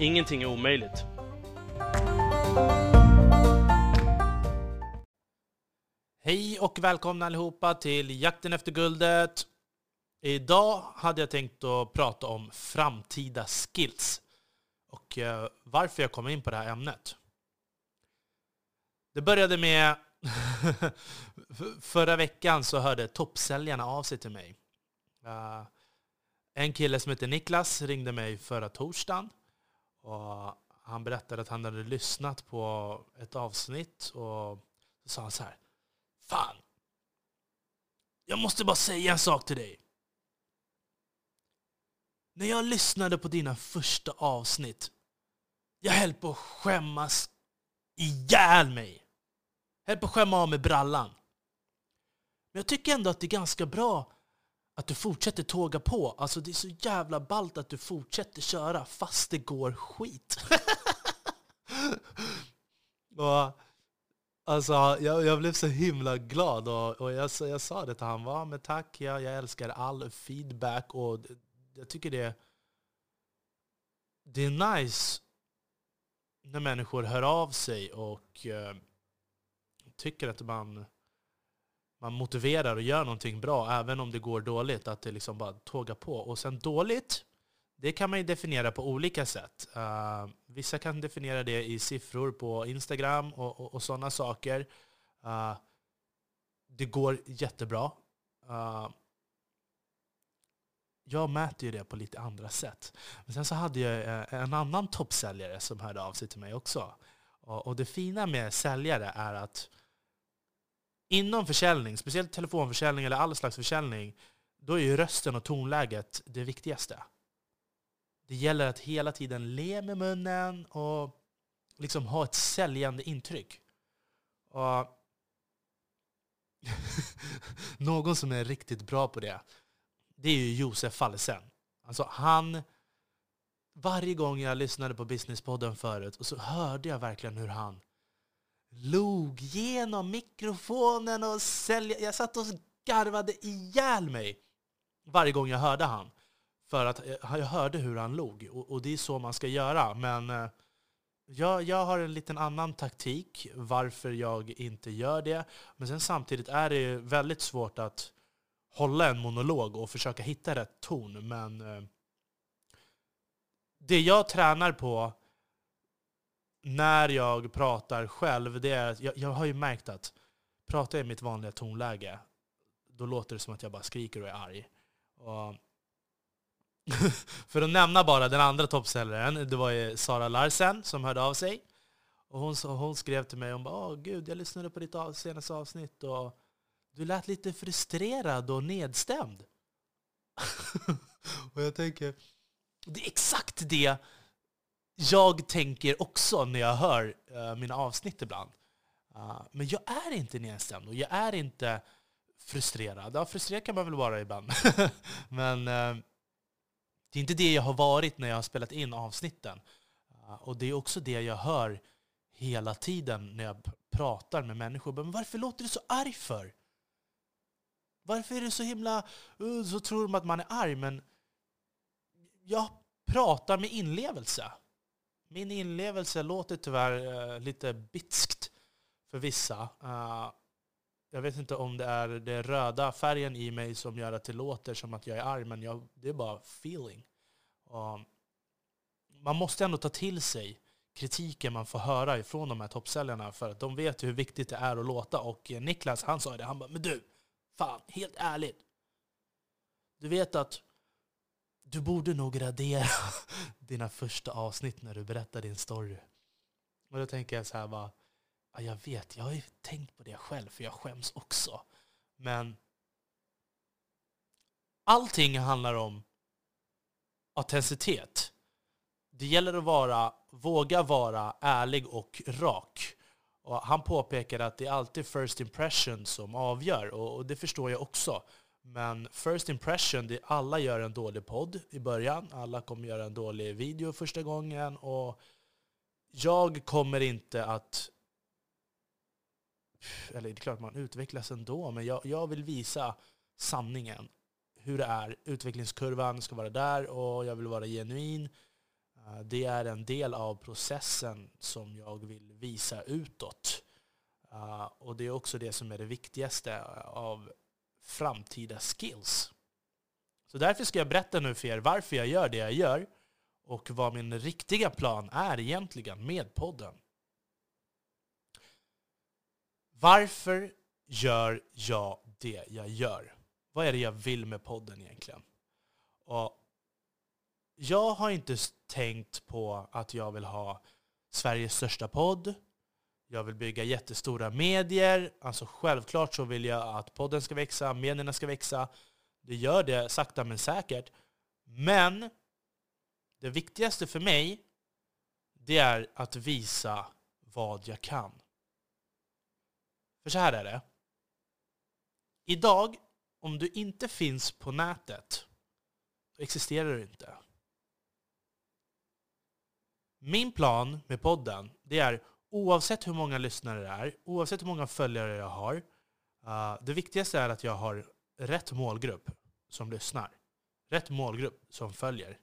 Ingenting är omöjligt. Hej och välkomna allihopa till Jakten efter guldet. Idag hade jag tänkt att prata om framtida skills och eh, varför jag kom in på det här ämnet. Det började med förra veckan så hörde toppsäljarna av sig till mig. Eh, en kille som heter Niklas ringde mig förra torsdagen. Och han berättade att han hade lyssnat på ett avsnitt och så sa han så här. Fan! Jag måste bara säga en sak till dig. När jag lyssnade på dina första avsnitt, jag höll på att skämmas ihjäl mig. Jag höll på att skämma av mig brallan. Men jag tycker ändå att det är ganska bra att du fortsätter tåga på. Alltså det är så jävla ballt att du fortsätter köra fast det går skit. och, alltså, jag, jag, blev så himla glad och, och jag, jag sa det till honom. Va, men tack, jag, jag älskar all feedback och jag tycker det, det är nice när människor hör av sig och uh, tycker att man man motiverar och gör någonting bra, även om det går dåligt, att det liksom bara tågar på. Och sen dåligt, det kan man ju definiera på olika sätt. Uh, vissa kan definiera det i siffror på Instagram och, och, och sådana saker. Uh, det går jättebra. Uh, jag mäter ju det på lite andra sätt. Men sen så hade jag en annan toppsäljare som hörde av sig till mig också. Och, och det fina med säljare är att Inom försäljning, speciellt telefonförsäljning eller all slags försäljning, då är ju rösten och tonläget det viktigaste. Det gäller att hela tiden le med munnen och liksom ha ett säljande intryck. Och Någon som är riktigt bra på det, det är ju Josef Fallesen. Alltså han... Varje gång jag lyssnade på Businesspodden förut och så hörde jag verkligen hur han log genom mikrofonen och sälja. Jag satt och garvade ihjäl mig varje gång jag hörde han. För att jag hörde hur han log, och, det är så man ska göra. Men eh, jag, jag har en liten annan taktik varför jag inte gör det. Men sen samtidigt är det väldigt svårt att hålla en monolog och försöka hitta rätt ton. Men eh, det jag tränar på när jag pratar själv, det är jag, jag har ju märkt att pratar jag i mitt vanliga tonläge, då låter det som att jag bara skriker och är arg. Och för att nämna bara den andra toppsäljaren, det var ju Sara Larsen som hörde av sig. Och hon, hon skrev till mig, hon bara Åh gud, jag lyssnade på ditt senaste avsnitt och du lät lite frustrerad och nedstämd. och jag tänker, det är exakt det jag tänker också när jag hör uh, mina avsnitt ibland. Uh, men jag är inte nedstämd och jag är inte frustrerad. Ja, frustrerad kan man väl vara ibland. men uh, det är inte det jag har varit när jag har spelat in avsnitten. Ah, och det är också det jag hör hela tiden när jag pratar med människor. Men varför låter du så arg för? Varför är du så himla... Uh, så tror de att man är arg, men jag pratar med inlevelse. Min inlevelse låter tyvärr eh, lite bitskt för vissa. Eh, jag vet inte om det är den röda färgen i mig som gör att det låter som att jag är arg, men jag, det är bara feeling. Och man måste ändå ta till sig kritiken man får höra ifrån de här toppsäljarna, för att de vet hur viktigt det är att låta. Och Niklas, han sa det, han bara ”Men du, fan, helt ärligt. Du vet att du borde nog radera dina första avsnitt när du berättar din story. Och då tänker jag så här bara, ja, jag vet, jag har ju tänkt på det själv, för jag skäms också. Men allting handlar om autenticitet. det gäller att vara, våga vara ärlig och rak. Och han påpekar att det är alltid first impression som avgör, och, och det förstår jag också. Men first impression, det, är alla gör en dålig podd i början, alla kommer göra en dålig video första gången, och jag kommer inte att... Eller det är klart man utvecklas ändå, men jag, jag vill visa sanningen. Hur det är. Utvecklingskurvan ska vara där och jag vill vara genuin. Eh, det är en del av processen som jag vill visa utåt. Eh, och det är också det som är det viktigaste av framtida skills. Så därför ska jag berätta nu för er varför jag gör det jag gör och vad min riktiga plan är egentligen med podden. Varför gör jag det jag gör? Vad är det jag vill med podden egentligen? Och jag har inte tänkt på att jag vill ha Sveriges största podd. Jag vill bygga jättestora medier. Alltså självklart så vill jag att podden ska växa, medierna ska växa. Det gör det sakta men säkert. Men det viktigaste för mig, det är att visa vad jag kan. För så här är det. Idag, om du inte finns på nätet, då existerar du inte. Min plan med podden, det är oavsett hur många lyssnare det är, oavsett hur många följare jag har, uh, det viktigaste är att jag har rätt målgrupp som lyssnar. Rätt målgrupp som följer.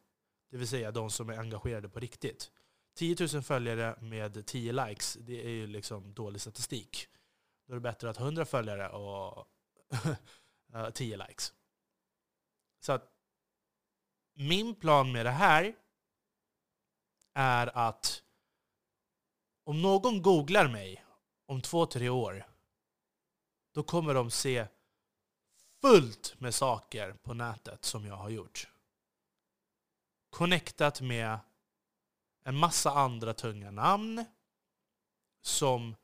Det vill säga de som är engagerade på riktigt. 10 000 följare med 10 likes, det är ju liksom dålig statistik. Då är det bättre att ha 100 följare och eh, 10 likes. Så att min plan med det här är att om någon googlar mig om två, tre år, då kommer de se fullt med saker på nätet som jag har gjort. Connectat med en massa andra tunga namn som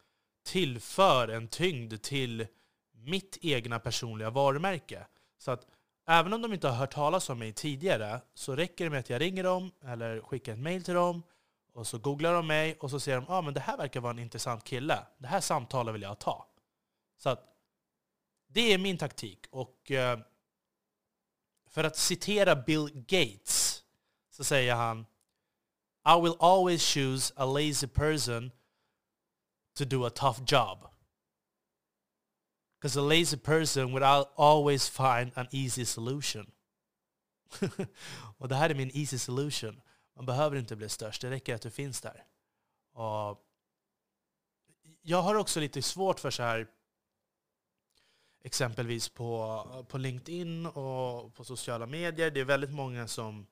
tillför en tyngd till mitt egna personliga varumärke. Så att även om de inte har hört talas om mig tidigare så räcker det med att jag ringer dem eller skickar ett mail till dem och så googlar de mig och så ser de att ah, men det här verkar vara en intressant kille. Det här samtalet vill jag ta. Så att det är min taktik. Och eh, för att citera Bill Gates så säger han I will always choose a lazy person to do a tough job. Because a lazy person would always find an easy solution. och det här är min easy solution. Man behöver inte bli störst, det räcker att du finns där. Och jag har också lite svårt för så här exempelvis på, på LinkedIn och på sociala medier. Det är väldigt många som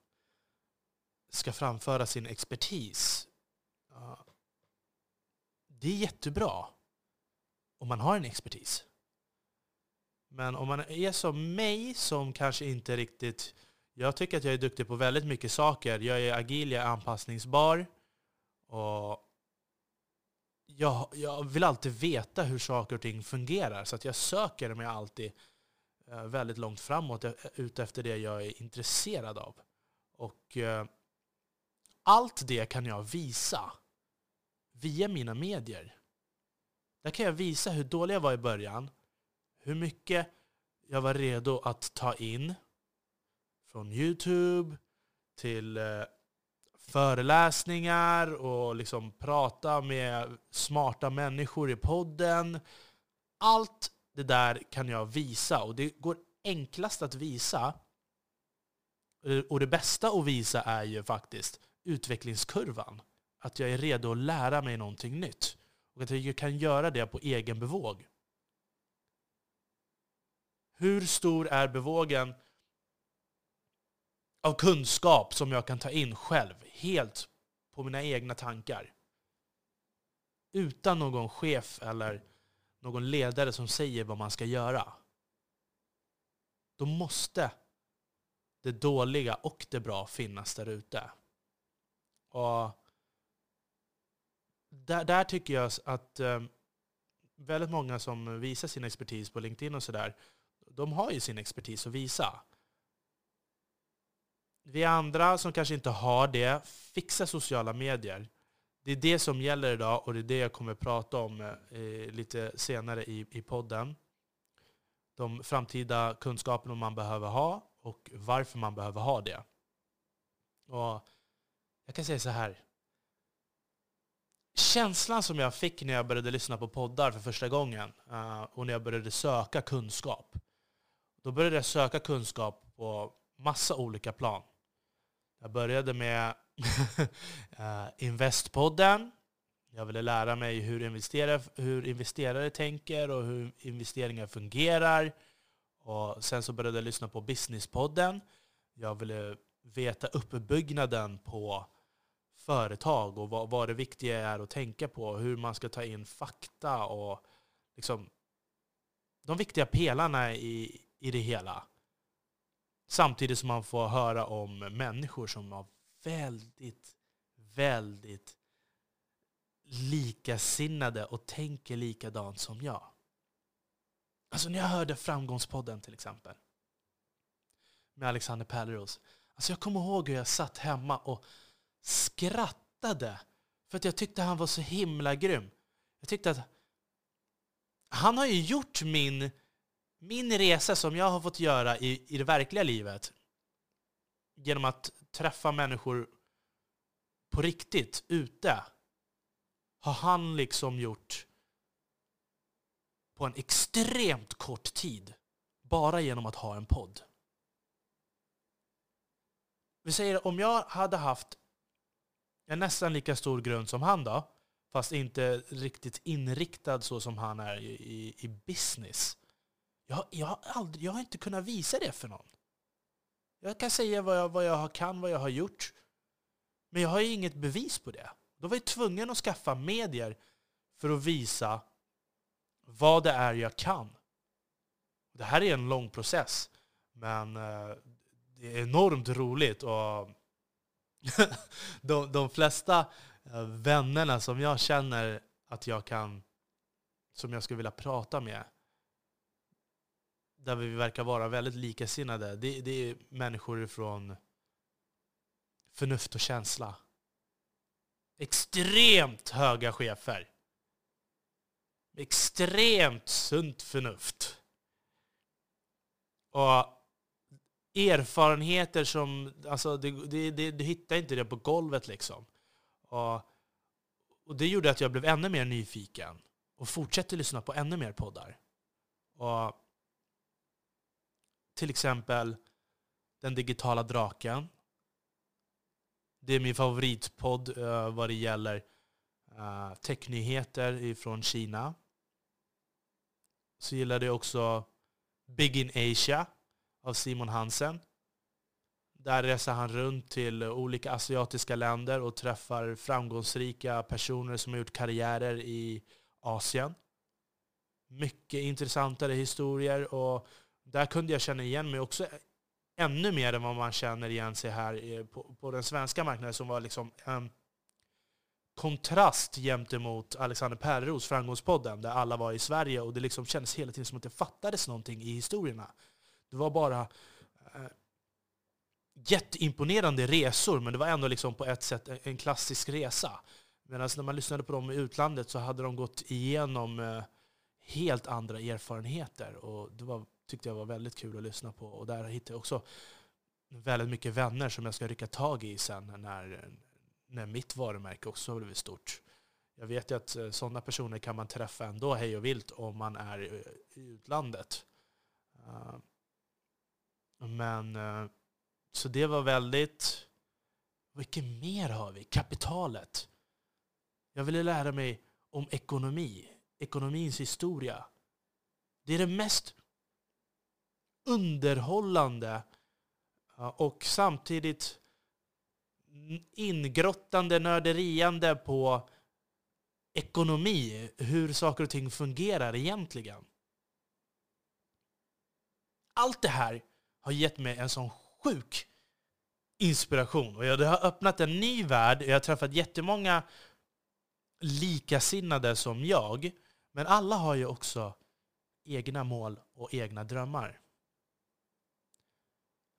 ska framföra sin expertis. Det är jättebra om man har en expertis. Men om man är som mig, som kanske inte riktigt... Jag tycker att jag är duktig på väldigt mycket saker. Jag är agil, jag är anpassningsbar. Och jag, jag vill alltid veta hur saker och ting fungerar. Så att jag söker mig alltid eh, väldigt långt framåt eh, utefter ut efter det jag är intresserad av. Och eh, allt det kan jag visa via mina medier. Där kan jag visa hur dålig jag var i början, hur mycket jag var redo att ta in från Youtube till eh, föreläsningar och liksom prata med smarta människor i podden. Allt det där kan jag visa och det går enklast att visa eh, och det bästa att visa är ju faktiskt utvecklingskurvan. Att jag är redo att lära mig någonting nytt. Och att jag kan göra det på egen bevåg. Hur stor är bevågen av kunskap som jag kan ta in själv, helt på mina egna tankar? Utan någon chef eller någon ledare som säger vad man ska göra. Då måste det dåliga och det bra finnas där ute. Och där, där tycker jag att eh, väldigt många som visar sin expertis på LinkedIn och sådär, de har ju sin expertis att visa. Vi andra som kanske inte har det, fixa sociala medier. Det är det som gäller idag och det är det jag kommer prata om eh, lite senare i, i podden. De framtida kunskaperna man behöver ha och varför man behöver ha det. Och jag kan säga så här. Känslan som jag fick när jag började lyssna på poddar för första gången eh, och när jag började söka kunskap. Då började jag söka kunskap på massa olika plan. Jag började med uh, Investpodden. Jag ville lära mig hur investerare, hur investerare tänker och hur investeringar fungerar. Och sen så började jag lyssna på Businesspodden. Jag ville veta uppbyggnaden på företag och vad, vad det viktiga är att tänka på. Hur man ska ta in fakta och liksom de viktiga pelarna i, i det hela. Samtidigt som man får höra om människor som har väldigt, väldigt likasinnade och tänker likadant som jag. Alltså när jag hörde Framgångspodden till exempel, med Alexander Pärleros. Alltså jag kommer ihåg hur jag satt hemma och skrattade för att jag tyckte han var så himla grym. Jag tyckte att han har ju gjort min, min resa som jag har fått göra i, i det verkliga livet genom att träffa människor på riktigt ute har han liksom gjort på en extremt kort tid bara genom att ha en podd. Vi säger om jag hade haft en nästan lika stor grund som han då, fast inte riktigt inriktad så som han är i, i, i business. Jag, jag, har aldrig, jag har inte kunnat visa det för någon. Jag kan säga vad jag, vad jag kan, vad jag har gjort. Men jag har ju inget bevis på det. Då var jag tvungen att skaffa medier för att visa vad det är jag kan. Det här är en lång process, men eh, det är enormt roligt. Och de, de flesta eh, vännerna som jag känner att jag kan, som jag skulle vilja prata med, där vi verkar vara väldigt likasinnade, det, det är människor från förnuft och känsla. Extremt höga chefer. Extremt sunt förnuft. Och erfarenheter som... Alltså, det, det, det, du hittar inte det på golvet liksom. Och, och det gjorde att jag blev ännu mer nyfiken och fortsatte lyssna på ännu mer poddar. Och till exempel Den digitala draken. Det är min favoritpodd uh, vad det gäller eh, uh, technyheter från Kina. Så gillade jag också Big in Asia av Simon Hansen. Där reser han runt till olika asiatiska länder och träffar framgångsrika personer som har gjort karriärer i Asien. Mycket intressantare historier och där kunde jag känna igen mig också ännu mer än vad man känner igen sig här på, på den svenska marknaden som var liksom en kontrast gentemot Alexander Pärleros Framgångspodden där alla var i Sverige och det liksom kändes hela tiden som att det fattades någonting i historierna. Det var bara eh, jätteimponerande resor, men det var ändå liksom på ett sätt en klassisk resa. Medan när man lyssnade på dem i utlandet så hade de gått igenom eh, helt andra erfarenheter. Och det var, tyckte jag var väldigt kul att lyssna på. Och där hittade jag också väldigt mycket vänner som jag ska rycka tag i sen när, när mitt varumärke också har blivit stort. Jag vet ju att eh, sådana personer kan man träffa ändå hej och vilt om man är eh, i utlandet. Eh, men så det var väldigt... Vilket mer har vi? Kapitalet. Jag ville lära mig om ekonomi, ekonomins historia. Det är det mest underhållande och samtidigt ingrottande, nörderiande på ekonomi, hur saker och ting fungerar egentligen. Allt det här har gett mig en sån sjuk inspiration. Och det har öppnat en ny värld. Jag har träffat jättemånga likasinnade som jag. Men alla har ju också egna mål och egna drömmar.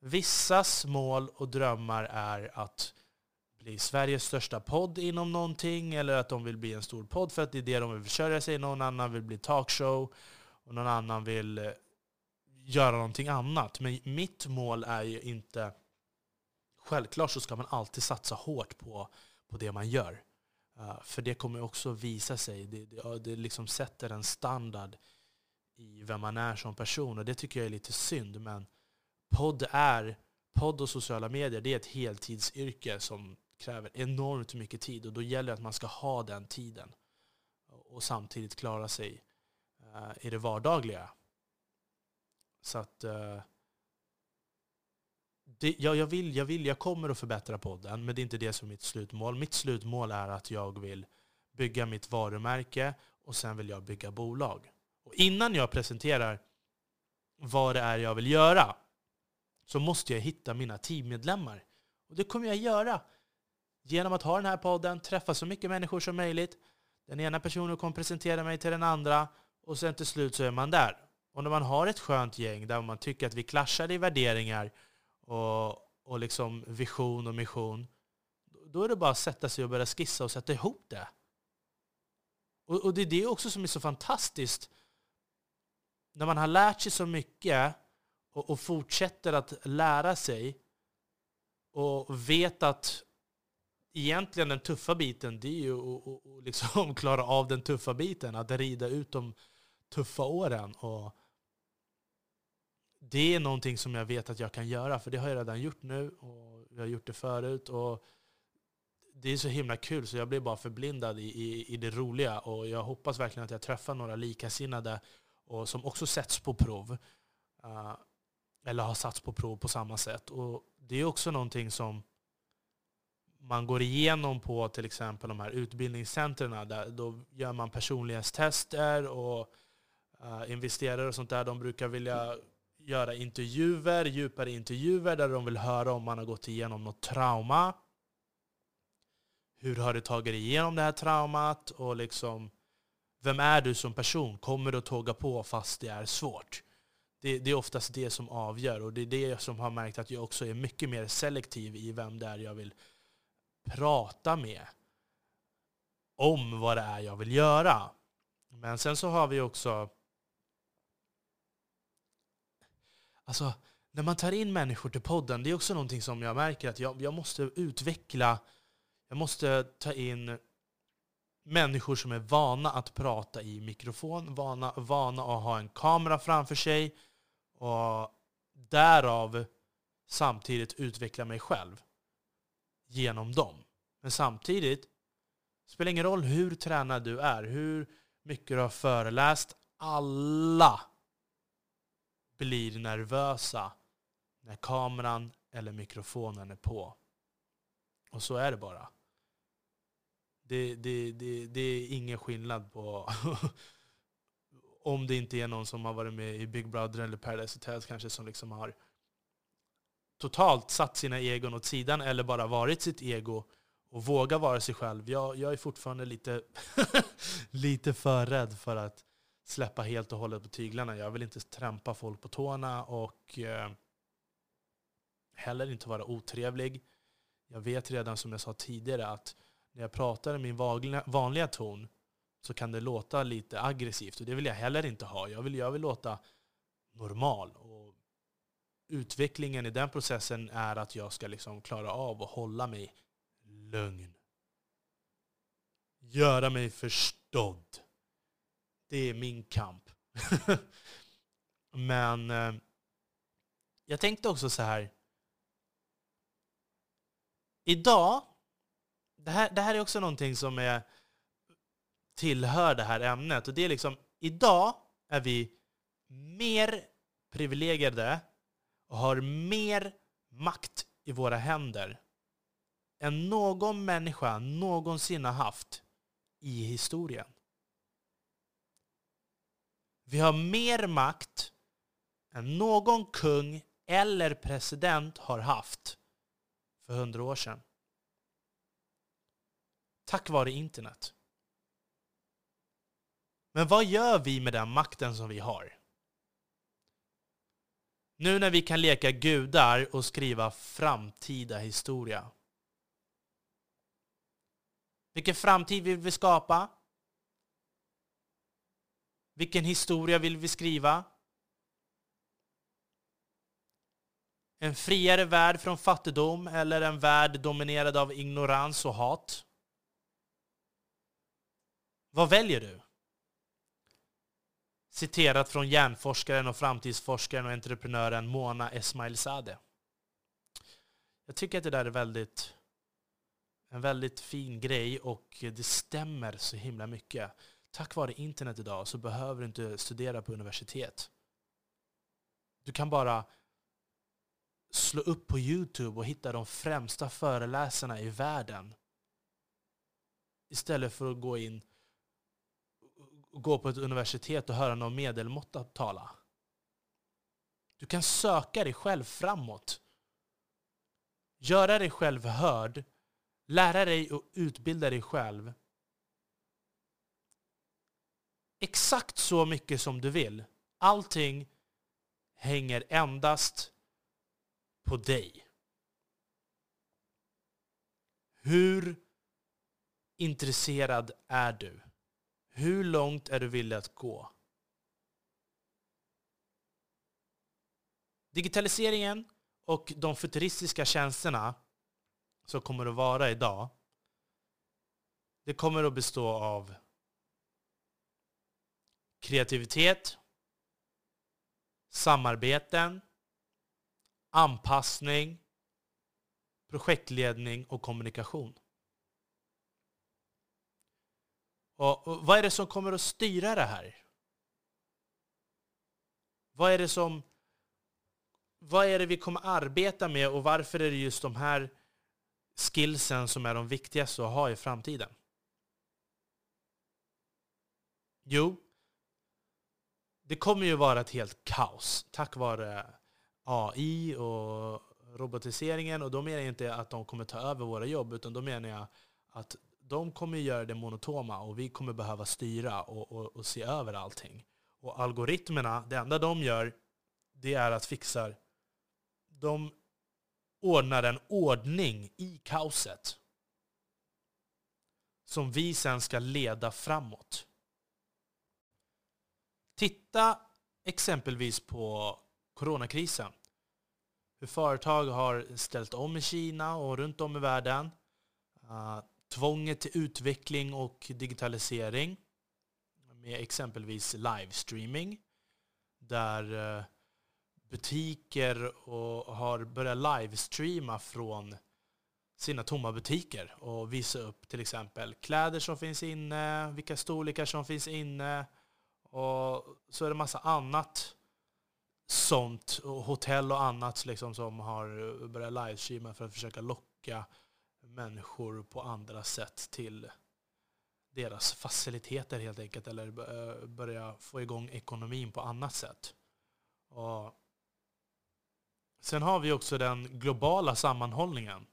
Vissas mål och drömmar är att bli Sveriges största podd inom någonting, eller att de vill bli en stor podd för att det är det de vill försörja sig. Någon annan vill bli talkshow, och någon annan vill eh, göra någonting annat. Men mitt mål är ju inte... Självklart så ska man alltid satsa hårt på, på det man gör. Uh, för det kommer också visa sig. Det, det, det liksom sätter en standard i vem man är som person. Och det tycker jag är lite synd. Men podd är podd och sociala medier det är ett heltidsyrke som kräver enormt mycket tid. Och då gäller det att man ska ha den tiden. Och samtidigt klara sig uh, i det vardagliga. Så att... Uh, det, ja, jag, vill, jag vill, jag kommer att förbättra podden, men det är inte det som är mitt slutmål. Mitt slutmål är att jag vill bygga mitt varumärke och sen vill jag bygga bolag. Och innan jag presenterar vad det är jag vill göra så måste jag hitta mina teammedlemmar. Och det kommer jag göra genom att ha den här podden, träffa så mycket människor som möjligt. Den ena personen kommer presentera mig till den andra och sen till slut så är man där. Och när man har ett skönt gäng där man tycker att vi klaschar i värderingar och, och liksom vision och mission, då är det bara att sätta sig och börja skissa och sätta ihop det. Och, och det är det också som är så fantastiskt. När man har lärt sig så mycket och, och fortsätter att lära sig och vet att egentligen den tuffa biten, det är ju att liksom klara av den tuffa biten. Att rida ut de tuffa åren. Och det är någonting som jag vet att jag kan göra, för det har jag redan gjort nu och jag har gjort det förut. Och det är så himla kul så jag blir bara förblindad i, i, i det roliga. Och jag hoppas verkligen att jag träffar några likasinnade och som också sätts på prov. Uh, eller har satts på prov på samma sätt. Och det är också någonting som man går igenom på till exempel de här utbildningscentren. Där då gör man personlighetstester och eh, uh, investerare och sånt där. De brukar vilja göra intervjuer, djupare intervjuer där de vill höra om man har gått igenom något trauma. Hur har du tagit dig igenom det här traumat? Och liksom, vem är du som person? Kommer du att tåga på fast det är svårt? Det, det, är oftast det som avgör. Och det är det som har märkt att jag också är mycket mer selektiv i vem det är jag vill prata med. Om vad det är jag vill göra. Men sen så har vi också Alltså, när man tar in människor till podden, det är också någonting som jag märker att jag, jag måste utveckla. Jag måste ta in människor som är vana att prata i mikrofon, vana, vana att ha en kamera framför sig och därav samtidigt utveckla mig själv genom dem. Men samtidigt, det spelar ingen roll hur tränad du är, hur mycket du har föreläst, alla blir nervösa när kameran eller mikrofonen är på. Och så är det bara. Det, det, det, det är ingen skillnad på om det inte är någon som har varit med i Big Brother eller Paradise Hotel kanske som liksom har totalt satt sina egon åt sidan eller bara varit sitt ego och våga vara sig själv. Jag, jag är fortfarande lite, lite för rädd för att släppa helt och hållet på tyglarna. Jag vill inte trampa folk på tårna och eh, heller inte vara otrevlig. Jag vet redan som jag sa tidigare att när jag pratar i min vanliga, vanliga ton så kan det låta lite aggressivt och det vill jag heller inte ha. Jag vill, jag vill låta normal. Och utvecklingen i den processen är att jag ska liksom klara av att hålla mig lugn. Göra mig förstådd. Det är min kamp. Men eh, jag tänkte också så här. Idag, det här, det här är också någonting som är, tillhör det här ämnet. Och det är liksom, idag är vi mer privilegierade och har mer makt i våra händer än någon människa någonsin har haft i historien. Vi har mer makt än någon kung eller president har haft för hundra år sedan. Tack vare internet. Men vad gör vi med den makten som vi har? Nu när vi kan leka gudar och skriva framtida historia. Vilken framtid vill vi skapa? Vilken historia vill vi skriva? En friare värld från fattigdom eller en värld dominerad av ignorans och hat? Vad väljer du? Citerat från hjärnforskaren och framtidsforskaren och entreprenören Mona Esmailzadeh. Jag tycker att det där är väldigt, en väldigt fin grej och det stämmer så himla mycket. Tack vare internet idag så behöver du inte studera på universitet. Du kan bara slå upp på Youtube och hitta de främsta föreläsarna i världen. Istället för att gå in gå på ett universitet och höra någon medelmåtta tala. Du kan söka dig själv framåt. Göra dig själv hörd. Lära dig och utbilda dig själv. Exakt så mycket som du vill. Allting hänger endast på dig. Hur intresserad är du? Hur långt är du villig att gå? Digitaliseringen och de futuristiska tjänsterna som kommer att vara idag, det kommer att bestå av kreativitet, samarbeten, anpassning, projektledning och kommunikation. Och, och vad är det som kommer att styra det här? Vad är det som vad är det vi kommer arbeta med och varför är det just de här skillsen som är de viktigaste att ha i framtiden? Jo, det kommer ju vara ett helt kaos tack vare AI och robotiseringen. Och då menar jag inte att de kommer ta över våra jobb, utan då menar jag att de kommer göra det monotoma och vi kommer behöva styra och, och, och, se över allting. Och algoritmerna, det enda de gör, det är att fixa... De ordnar en ordning i kaoset som vi sen ska leda framåt. Titta exempelvis på coronakrisen. Hur företag har ställt om i Kina och runt om i världen. Ah, Tvånget till utveckling och digitalisering med exempelvis livestreaming där eh, butiker och har börjat livestreama från sina tomma butiker och visa upp till exempel kläder som finns inne, vilka storlekar som finns inne. Och så är det massa annat sånt, och hotell och annat liksom, som har börjat livestreama för att försöka locka människor på andra sätt till deras faciliteter helt enkelt, eller eh, börja få igång ekonomin på annat sätt. Och sen har vi också den globala sammanhållningen.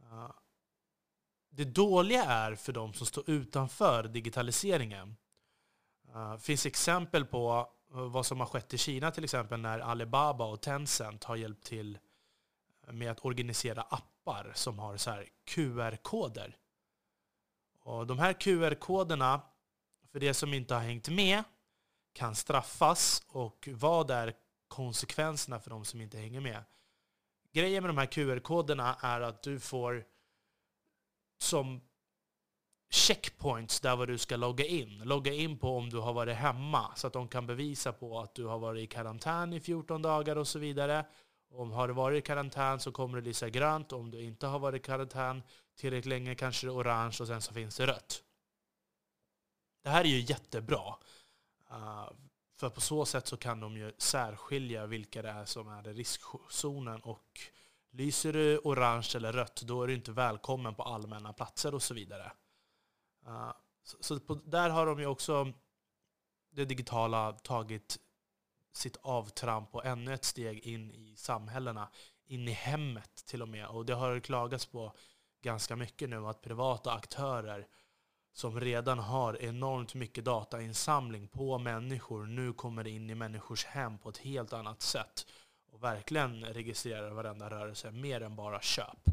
Eh, det dåliga är för de som står utanför digitaliseringen. Det finns exempel på vad som har skett i Kina till exempel när Alibaba och Tencent har hjälpt till med att organisera appar som har så här QR-koder. Och de här QR-koderna, för det som inte har hängt med, kan straffas. Och vad är konsekvenserna för de som inte hänger med? Grejen med de här QR-koderna är att du får som checkpoints där var du ska logga in. Logga in på om du har varit hemma så att de kan bevisa på att du har varit i karantän i 14 dagar och så vidare. Om har du varit i karantän så kommer det lysa grönt. Om du inte har varit i karantän tillräckligt länge kanske det är orange och sen så finns det rött. Det här är ju jättebra. Eh, för på så sätt så kan de ju särskilja vilka det är som är i riskzonen och lyser det orange eller rött då är du inte välkommen på allmänna platser och så vidare. Eh, så, där har de ju också det digitala tagit sitt avtramp och ännu ett steg in i samhällena, in i hemmet till och med. Och det har klagats på ganska mycket nu att privata aktörer som redan har enormt mycket datainsamling på människor nu kommer in i människors hem på ett helt annat sätt och verkligen registrerar varenda rörelse mer än bara köp.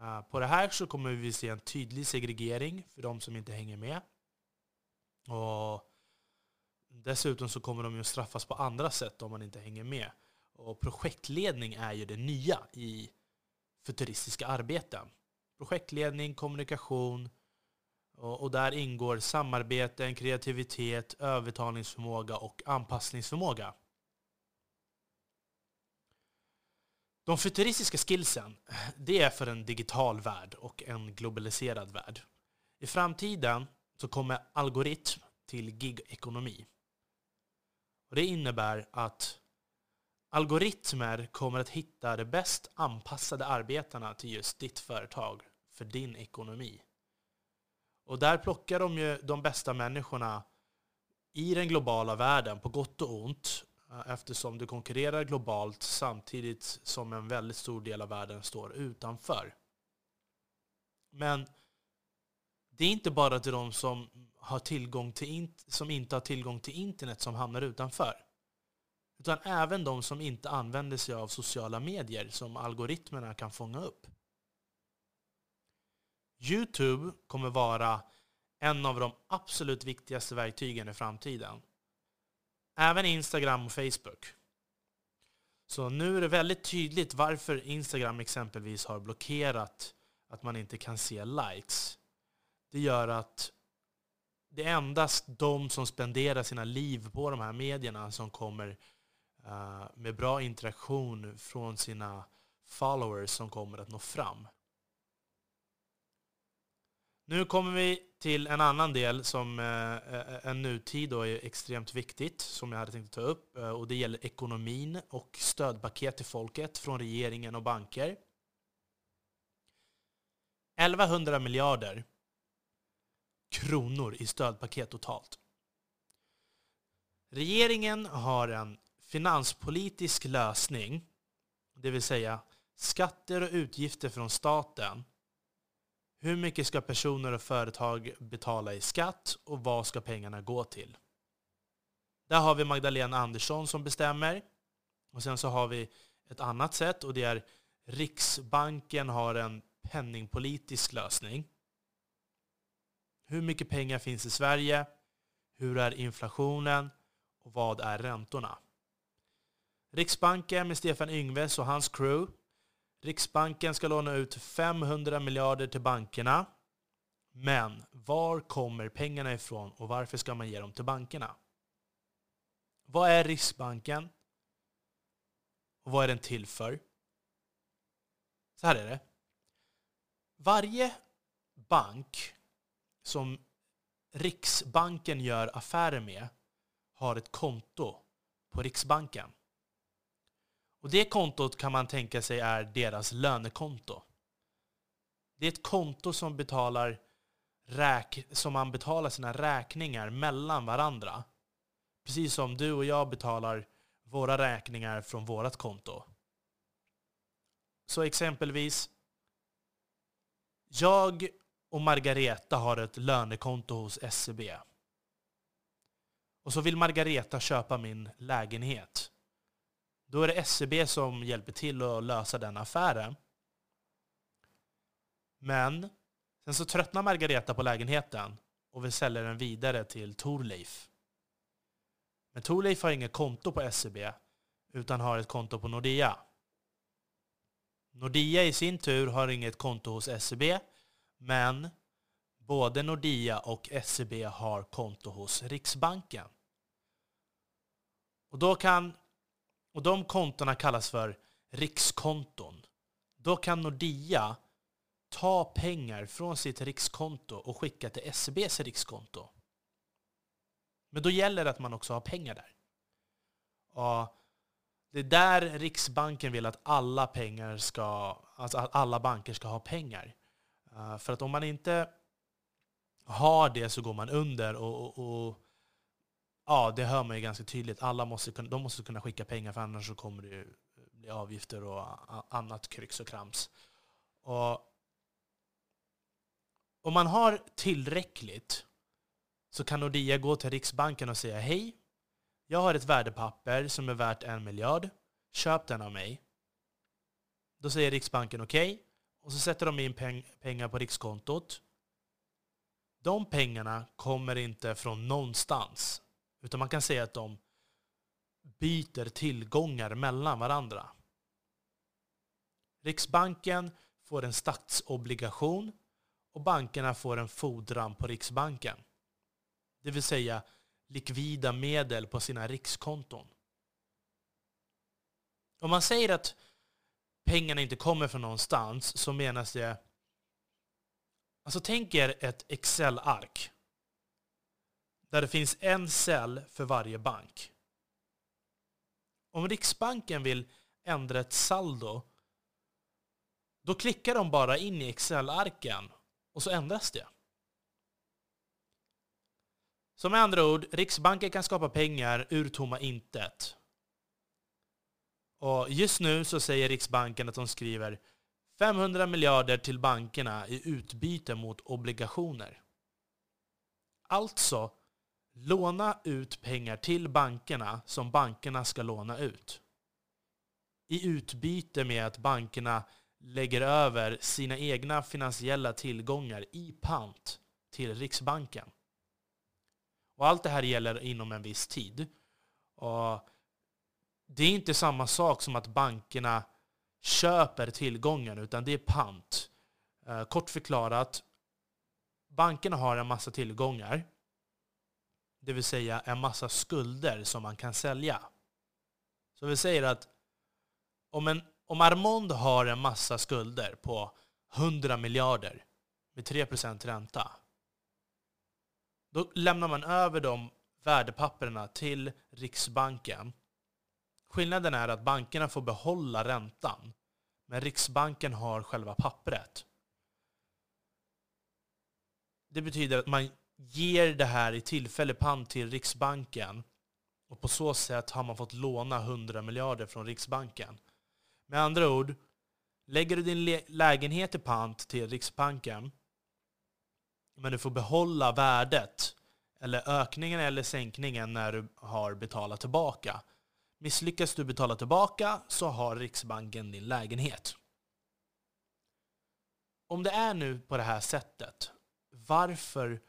Eh, på det här så kommer vi se en tydlig segregering för de som inte hänger med. Och dessutom så kommer de ju straffas på andra sätt om man inte hänger med. Och projektledning är ju det nya i futuristiska arbeten. Projektledning, kommunikation, och, där ingår samarbeten, kreativitet, övertalningsförmåga och anpassningsförmåga. De futuristiska skillsen, det är för en digital värld och en globaliserad värld. I framtiden så kommer algoritm till gig-ekonomi. Det innebär att algoritmer kommer att hitta de bäst anpassade arbetarna till just ditt företag, för din ekonomi. Och där plockar de ju de bästa människorna i den globala världen, på gott och ont, eh, eftersom du konkurrerar globalt samtidigt som en väldigt stor del av världen står utanför. Men det är inte bara till de som, har tillgång till som inte har tillgång till internet som hamnar utanför. Utan även de som inte använder sig av sociala medier som algoritmerna kan fånga upp. Youtube kommer vara en av de absolut viktigaste verktygen i framtiden. Även Instagram och Facebook. Så nu är det väldigt tydligt varför Instagram exempelvis har blockerat att man inte kan se likes. Det gör att det är endast de som spenderar sina liv på de här medierna som kommer uh, med bra interaktion från sina followers som kommer att nå fram. Nu kommer vi till en annan del som eh, är nutid då är extremt viktigt, som jag hade tänkt ta upp. Eh, och det gäller ekonomin och stödpaket till folket från regeringen och banker. 1100 miljarder kronor i stödpaket totalt. Regeringen har en finanspolitisk lösning, det vill säga skatter och utgifter från staten hur mycket ska personer och företag betala i skatt och vad ska pengarna gå till? Där har vi Magdalena Andersson som bestämmer. Och sen så har vi ett annat sätt och det är Riksbanken har en penningpolitisk lösning. Hur mycket pengar finns i Sverige? Hur är inflationen? Och vad är räntorna? Riksbanken med Stefan Yngves och hans crew Riksbanken ska låna ut 500 miljarder till bankerna. Men var kommer pengarna ifrån och varför ska man ge dem till bankerna? Vad är Riksbanken? Och vad är den till för? Så här är det. Varje bank som Riksbanken gör affärer med har ett konto på Riksbanken. Och det kontot kan man tänka sig är deras lönekonto. Det är ett konto som, betalar räk som man betalar sina räkningar mellan varandra. Precis som du och jag betalar våra räkningar från vårt konto. Så exempelvis, jag och Margareta har ett lönekonto hos SEB. Och så vill Margareta köpa min lägenhet. Då är det SEB som hjälper till att lösa den affären. Men sen så tröttnar Margareta på lägenheten och vill sälja den vidare till Torleif. Men Torleif har inget konto på SEB utan har ett konto på Nordea. Nordea i sin tur har inget konto hos SEB men både Nordea och SEB har konto hos Riksbanken. Och då kan och de kontona kallas för rikskonton. Då kan Nordea ta pengar från sitt rikskonto och skicka till SEBs rikskonto. Men då gäller det att man också har pengar där. Och det är där Riksbanken vill att alla pengar ska, alltså att alla banker ska ha pengar. Uh, för att om man inte har det så går man under och, och, och Ja, det hör man ju ganska tydligt. Alla måste, de måste kunna skicka pengar för annars så kommer det bli avgifter och annat kryx och krams. Och om man har tillräckligt så kan Nordea gå till Riksbanken och säga hej, jag har ett värdepapper som är värt en miljard, köp den av mig. Då säger Riksbanken okej, okay, och så sätter de in peng pengar på rikskontot. De pengarna kommer inte från någonstans, utan man kan säga att de byter tillgångar mellan varandra. Riksbanken får en statsobligation och bankerna får en fordran på Riksbanken. Det vill säga likvida medel på sina rikskonton. Om man säger att pengarna inte kommer från någonstans så menas det... Alltså tänk er ett Excel-ark. Där det finns en cell för varje bank. Om Riksbanken vill ändra ett saldo, då klickar de bara in i Excel-arken och så ändras det. Så med andra ord, Riksbanken kan skapa pengar ur tomma intet. Och just nu så säger Riksbanken att de skriver 500 miljarder till bankerna i utbyte mot obligationer. Alltså, låna ut pengar till bankerna som bankerna ska låna ut. I utbyte med att bankerna lägger över sina egna finansiella tillgångar i pant till Riksbanken. Och allt det här gäller inom en viss tid. Och det är inte samma sak som att bankerna köper tillgångar, utan det är pant. Eh, kort förklarat, bankerna har en massa tillgångar, det vill säga en massa skulder som man kan sälja. Så vi säger att om, en, om Armond har en massa skulder på 100 miljarder med 3% ränta, då lämnar man över de värdepapperna till Riksbanken. Skillnaden är att bankerna får behålla räntan, men Riksbanken har själva pappret. Det betyder att man ger det här i tillfällig pant till Riksbanken och på så sätt har man fått låna 100 miljarder från Riksbanken. Med andra ord, lägger du din lägenhet i pant till Riksbanken men du får behålla värdet, eller ökningen eller sänkningen när du har betalat tillbaka. Misslyckas du betala tillbaka så har Riksbanken din lägenhet. Om det är nu på det här sättet, varför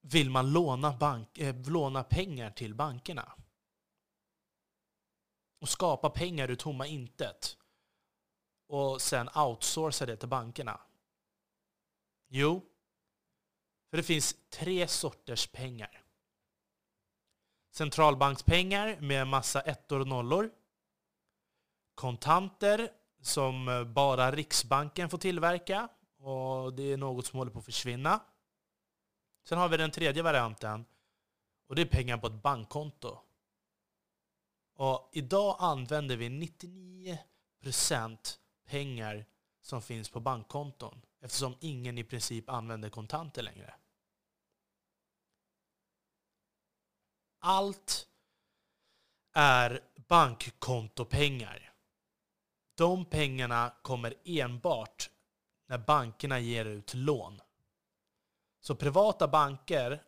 vill man låna, bank, eh, låna pengar till bankerna? Och skapa pengar ur tomma intet och sen outsourca det till bankerna. Jo, för det finns tre sorters pengar. Centralbankspengar med massa ettor och nollor. Kontanter som eh, bara Riksbanken får tillverka och det är något som håller på att försvinna. Sen har vi den tredje varianten och det är pengar på ett bankkonto. Och idag använder vi 99% pengar som finns på bankkonton eftersom ingen i princip använder kontanter längre. Allt är bankkontopengar. De pengarna kommer enbart när bankerna ger ut lån. Så privata banker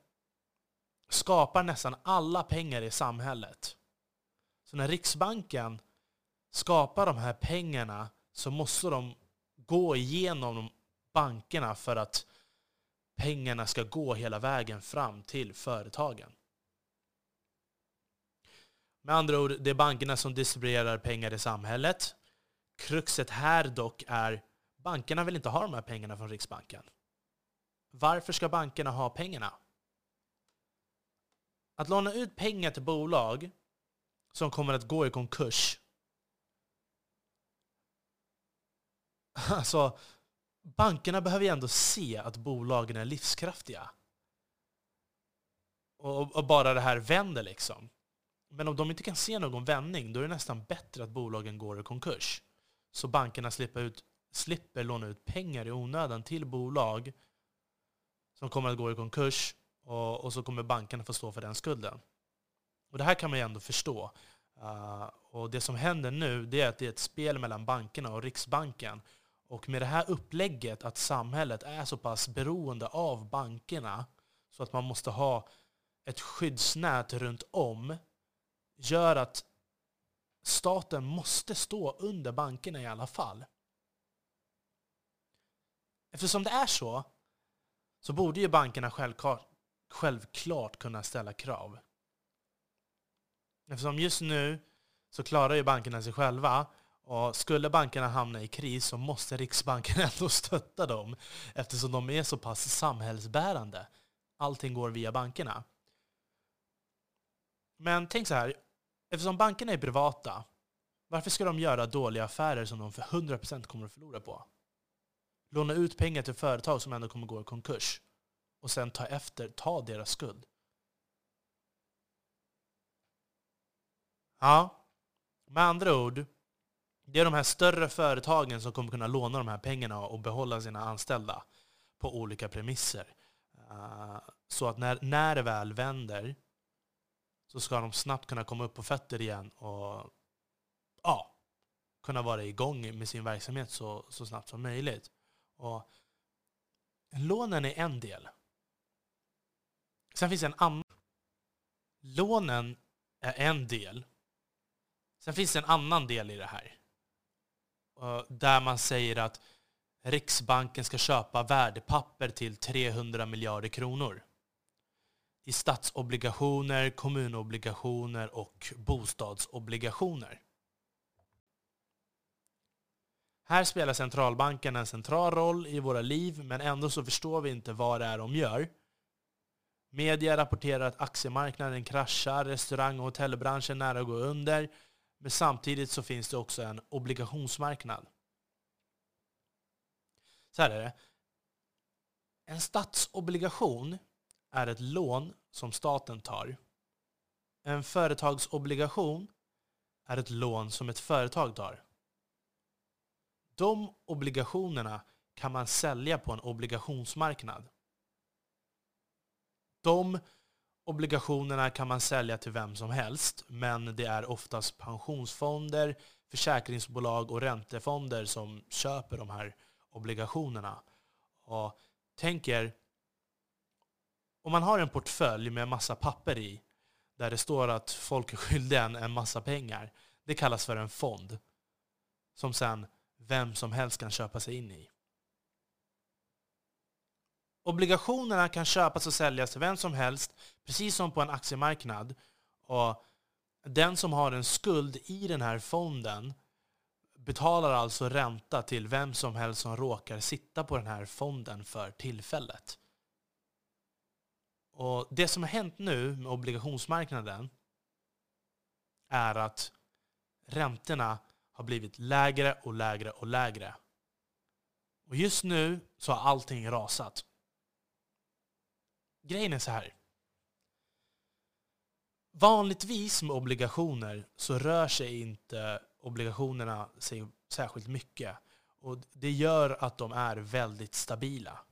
skapar nästan alla pengar i samhället. Så när Riksbanken skapar de här pengarna så måste de gå igenom bankerna för att pengarna ska gå hela vägen fram till företagen. Med andra ord, det är bankerna som distribuerar pengar i samhället. Kruxet här dock är bankerna vill inte ha de här pengarna från Riksbanken. Varför ska bankerna ha pengarna? Att låna ut pengar till bolag som kommer att gå i konkurs. Alltså, bankerna behöver ju ändå se att bolagen är livskraftiga. Och, och, bara det här vänder liksom. Men om de inte kan se någon vändning, då är det nästan bättre att bolagen går i konkurs. Så bankerna slipper, ut, slipper låna ut pengar i onödan till bolag som kommer att gå i konkurs och, och så kommer bankerna få stå för den skulden. Och det här kan man ju ändå förstå. Uh, och det som händer nu det är att det är ett spel mellan bankerna och Riksbanken Och med det här upplägget att samhället är så pass beroende av bankerna så att man måste ha ett skyddsnät runt om gör att staten måste stå under bankerna i alla fall. Eftersom det är så, så borde ju bankerna självklart, självklart kunna ställa krav. Eftersom just nu så klarar ju bankerna sig själva och skulle bankerna hamna i kris så måste Riksbanken ändå stötta dem eftersom de är så pass samhällsbärande. Allting går via bankerna. Men tänk så här, eftersom bankerna är privata, varför ska de göra dåliga affärer som de för 100% kommer att förlora på? Låna ut pengar till företag som ändå kommer gå i konkurs och sen ta efter, ta deras skuld. Ja, med andra ord, det är de här större företagen som kommer kunna låna de här pengarna och behålla sina anställda på olika premisser. Eh, så att när, när det väl vänder så ska de snabbt kunna komma upp på fötter igen och ja, kunna vara igång med sin verksamhet så, så snabbt som möjligt. Och lånen är en del. Sen finns det en annan. Lånen är en del. Sen finns det en annan del i det här. Där man säger att Riksbanken ska köpa värdepapper till 300 miljarder kronor. I statsobligationer, kommunobligationer och bostadsobligationer. Här spelar centralbanken en central roll i våra liv, men ändå så förstår vi inte vad det är de gör. Media rapporterar att aktiemarknaden kraschar, restaurang och hotellbranschen nära att gå under, men samtidigt så finns det också en obligationsmarknad. Så här är det. En statsobligation är ett lån som staten tar. En företagsobligation är ett lån som ett företag tar. De obligationerna kan man sälja på en obligationsmarknad. De obligationerna kan man sälja till vem som helst, men det är oftast pensionsfonder, försäkringsbolag och räntefonder som köper de här obligationerna. Och tänk er, om man har en portfölj med massa papper i, där det står att folk är skyldiga en, en massa pengar, det kallas för en fond. Som sen vem som helst kan köpa sig in i. Obligationerna kan köpas och säljas till vem som helst, precis som på en aktiemarknad. Och den som har en skuld i den här fonden betalar alltså ränta till vem som helst som råkar sitta på den här fonden för tillfället. Och Det som har hänt nu med obligationsmarknaden är att räntorna har blivit lägre och lägre och lägre. Och just nu så har allting rasat. Grejen är så här. Vanligtvis med obligationer så rör sig inte obligationerna sig särskilt mycket. Och Det gör att de är väldigt stabila.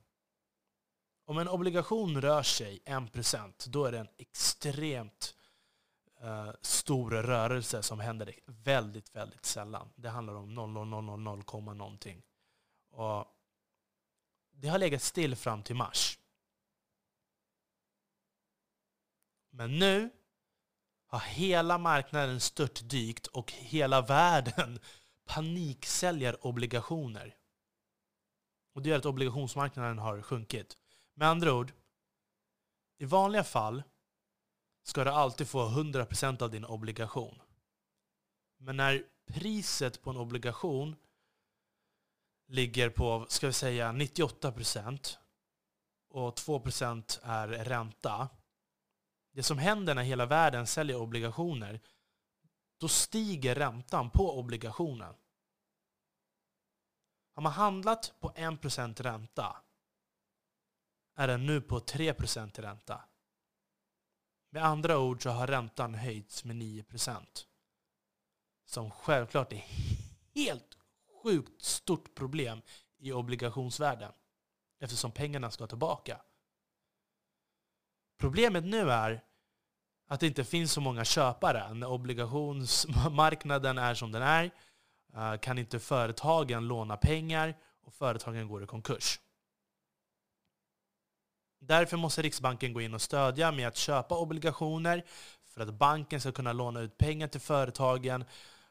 Om en obligation rör sig 1% då är det en extremt eh, stor rörelse som händer väldigt, väldigt sällan. Det handlar om 0,000, någonting. Och det har legat still fram till mars. Men nu har hela marknaden störtdykt och hela världen paniksäljer obligationer. Och det gör att obligationsmarknaden har sjunkit. Med andra ord, i vanliga fall ska du alltid få 100% av din obligation. Men när priset på en obligation ligger på, ska vi säga 98% och 2% är ränta. Det som händer när hela världen säljer obligationer, då stiger räntan på obligationen. Har man handlat på 1% ränta är den nu på 3% ränta. Med andra ord så har räntan höjts med 9%. Som självklart är helt sjukt stort problem i obligationsvärlden. Eftersom pengarna ska tillbaka. Problemet nu är att det inte finns så många köpare när obligationsmarknaden är som den är. Eh, kan inte företagen låna pengar och företagen går i konkurs. Därför måste Riksbanken gå in och stödja med att köpa obligationer för att banken ska kunna låna ut pengar till företagen.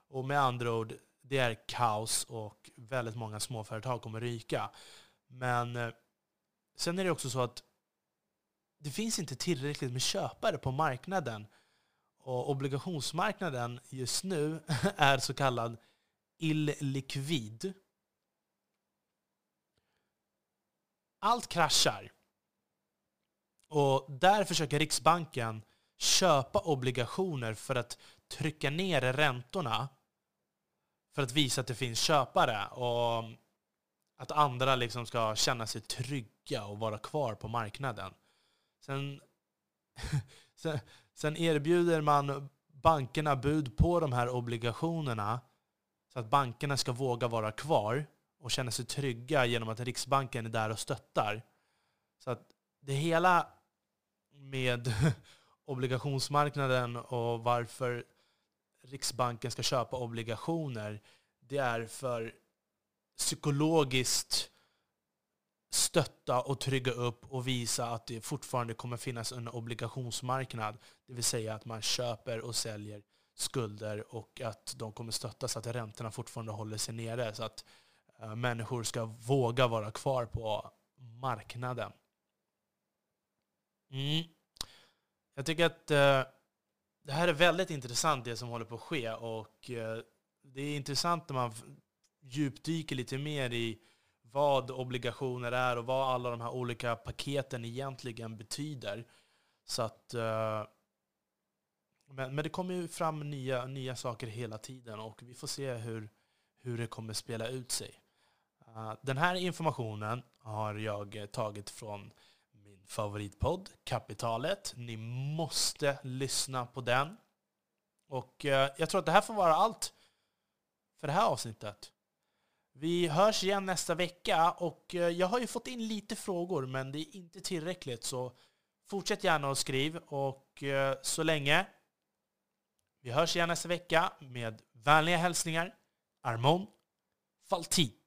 Och med andra ord, det är kaos och väldigt många småföretag kommer ryka. Men eh, sen är det också så att det finns inte tillräckligt med köpare på marknaden. Och obligationsmarknaden just nu är så kallad illikvid. Allt kraschar. Och där försöker Riksbanken köpa obligationer för att trycka ner räntorna för att visa att det finns köpare och att andra liksom ska känna sig trygga och vara kvar på marknaden. Sen, sen erbjuder man bankerna bud på de här obligationerna så att bankerna ska våga vara kvar och känna sig trygga genom att Riksbanken är där och stöttar. Så att det hela med obligationsmarknaden och varför Riksbanken ska köpa obligationer, det är för psykologiskt stötta och trygga upp och visa att det fortfarande kommer finnas en obligationsmarknad. Det vill säga att man köper och säljer skulder och att de kommer stötta så att räntorna fortfarande håller sig nere. Så att eh, människor ska våga vara kvar på marknaden. Mm. Jag tycker att uh, det här är väldigt intressant det som håller på att ske. Och uh, det är intressant när man djupdyker lite mer i vad obligationer är och vad alla de här olika paketen egentligen betyder. Så att, uh, men, men det kommer ju fram nya, nya saker hela tiden och vi får se hur, hur det kommer spela ut sig. Uh, den här informationen har jag tagit från favoritpodd, Kapitalet. Ni måste lyssna på den. Och eh, jag tror att det här får vara allt för det här avsnittet. Vi hörs igen nästa vecka och eh, jag har ju fått in lite frågor men det är inte tillräckligt så fortsätt gärna att skriva och eh, så länge vi hörs igen nästa vecka med vänliga hälsningar Armon Faltin.